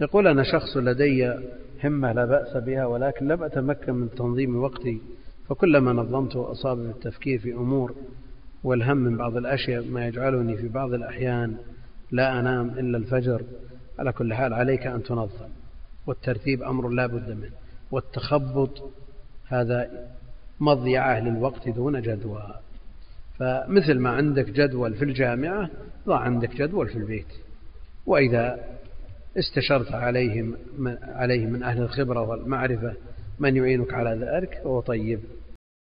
يقول أنا شخص لدي همة لا بأس بها ولكن لم أتمكن من تنظيم وقتي فكلما نظمت أصاب بالتفكير في أمور والهم من بعض الأشياء ما يجعلني في بعض الأحيان لا أنام إلا الفجر على كل حال عليك أن تنظم. والترتيب أمر لا بد منه. والتخبط هذا مضيعة للوقت دون جدوى. فمثل ما عندك جدول في الجامعة ضع عندك جدول في البيت. وإذا استشرت عليهم عليه من أهل الخبرة والمعرفة من يعينك على ذلك فهو طيب.